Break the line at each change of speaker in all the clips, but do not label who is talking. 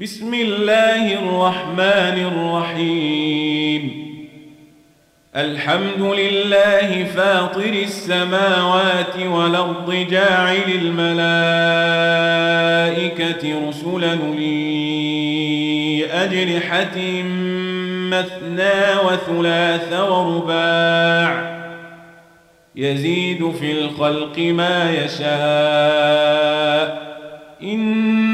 بسم الله الرحمن الرحيم. الحمد لله فاطر السماوات والأرض جاعل الملائكة رسلا لي أجنحة مثنى وثلاث ورباع. يزيد في الخلق ما يشاء. إن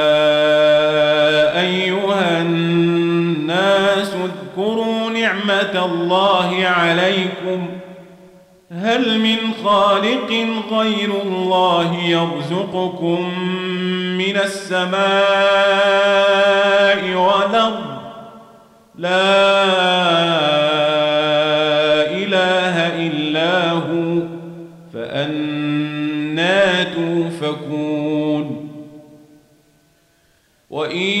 الله عليكم. هل من خالق غير الله يرزقكم من السماء والأرض؟ لا إله إلا هو فأنا توفكون. وإن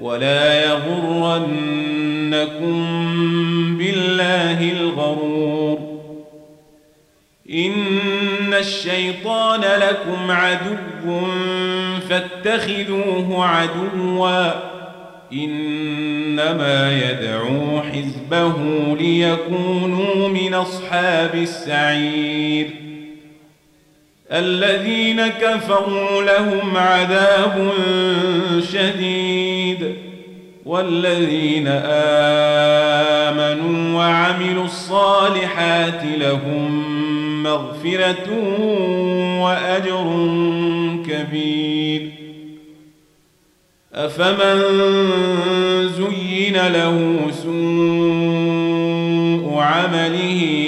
ولا يغرنكم بالله الغرور. إن الشيطان لكم عدو فاتخذوه عدوا. إنما يدعو حزبه ليكونوا من أصحاب السعير. الذين كفروا لهم عذاب شديد والذين آمنوا وعملوا الصالحات لهم مغفرة وأجر كبير. أفمن زين له سوء عمله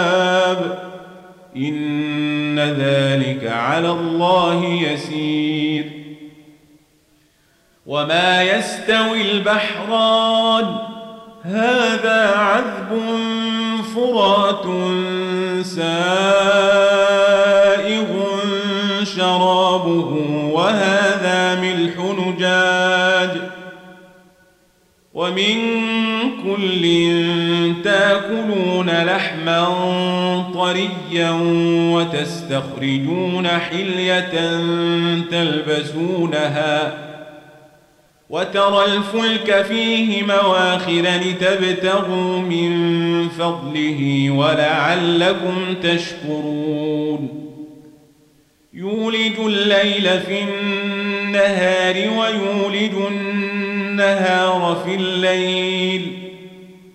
على الله يسير. وما يستوي البحران هذا عذب فرات سائغ شرابه وهذا ملح نجاج. ومن كل تاكلون لحما طريا وتستخرجون حلية تلبسونها وترى الفلك فيه مواخر لتبتغوا من فضله ولعلكم تشكرون. يولج الليل في النهار ويولج النهار في الليل.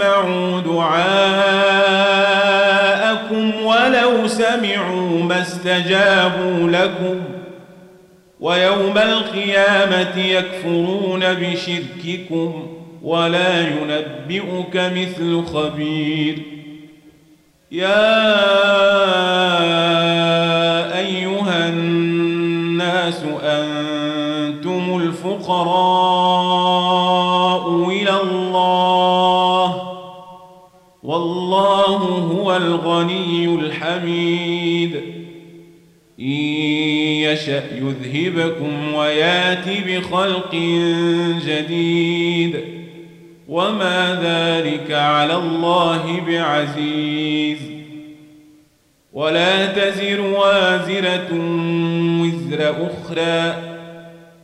يسمعوا دعاءكم ولو سمعوا ما استجابوا لكم ويوم القيامة يكفرون بشرككم ولا ينبئك مثل خبير. يا الحميد إن يشأ يذهبكم ويأت بخلق جديد. وما ذلك على الله بعزيز. ولا تزر وازرة وزر أخرى.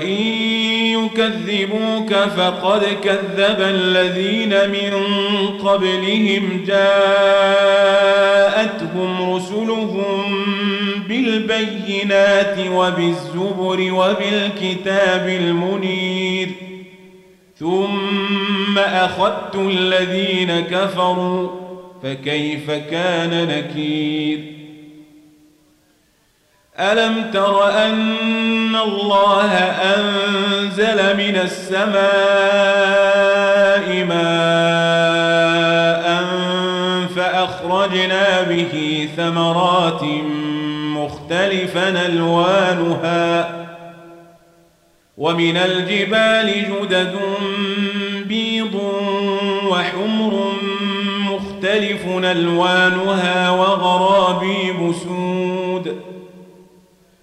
وإن يكذبوك فقد كذب الذين من قبلهم جاءتهم رسلهم بالبينات وبالزبر وبالكتاب المنير ثم أخذت الذين كفروا فكيف كان نكير ألم تر أن الله أنزل من السماء ماء فأخرجنا به ثمرات مختلفا ألوانها ومن الجبال جدد بيض وحمر مختلف ألوانها وغرابيب سود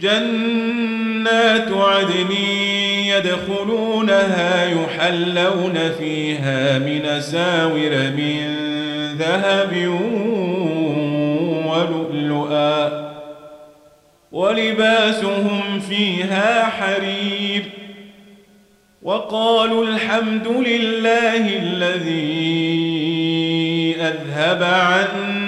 جنات عدن يدخلونها يحلون فيها من ساور من ذهب ولؤلؤا ولباسهم فيها حرير وقالوا الحمد لله الذي أذهب عنا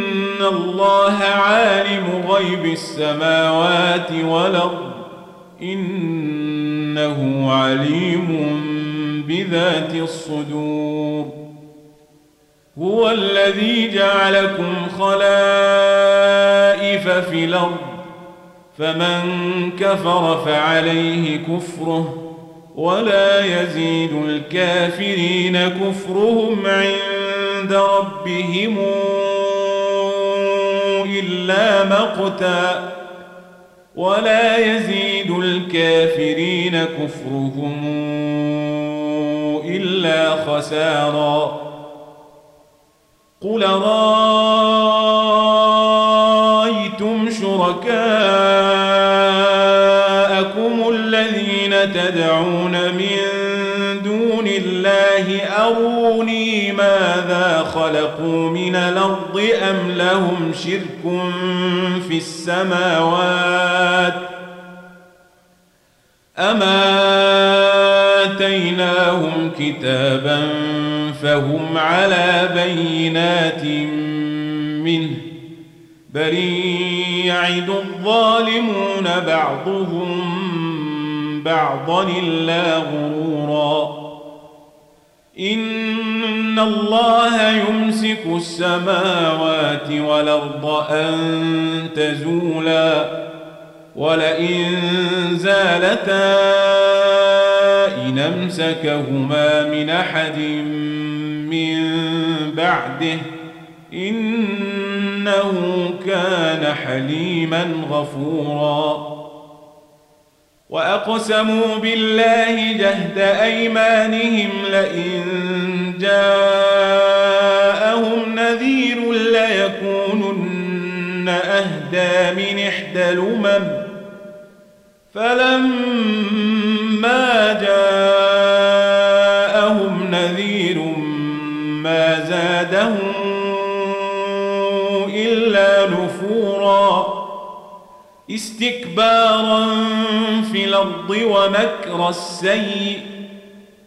الله عالم غيب السماوات والأرض. إنه عليم بذات الصدور. هو الذي جعلكم خلائف في الأرض. فمن كفر فعليه كفره. ولا يزيد الكافرين كفرهم عند ربهم إلا مقتا ولا يزيد الكافرين كفرهم إلا خسارا قل رأيتم شركاءكم الذين تدعون من دون الله أروني ماذا خلقوا من الأرض أم لهم شرك في السماوات أما آتيناهم كتابا فهم على بينات منه بل يعد الظالمون بعضهم بعضا إلا غرورا الله يمسك السماوات والأرض أن تزولا ولئن زالتا إن أمسكهما من أحد من بعده إنه كان حليما غفورا وأقسموا بالله جهد أيمانهم لئن جاءهم نذير ليكونن أهدى من إحدى الأمم. فلما جاءهم نذير ما زادهم إلا نفورا. استكبارا في الأرض ومكر السيء.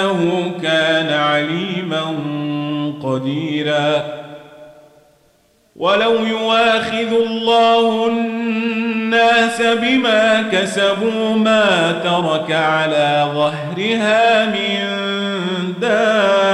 إنه كان عليما قديراً. ولو يواخذ الله الناس بما كسبوا ما ترك على ظهرها من دابة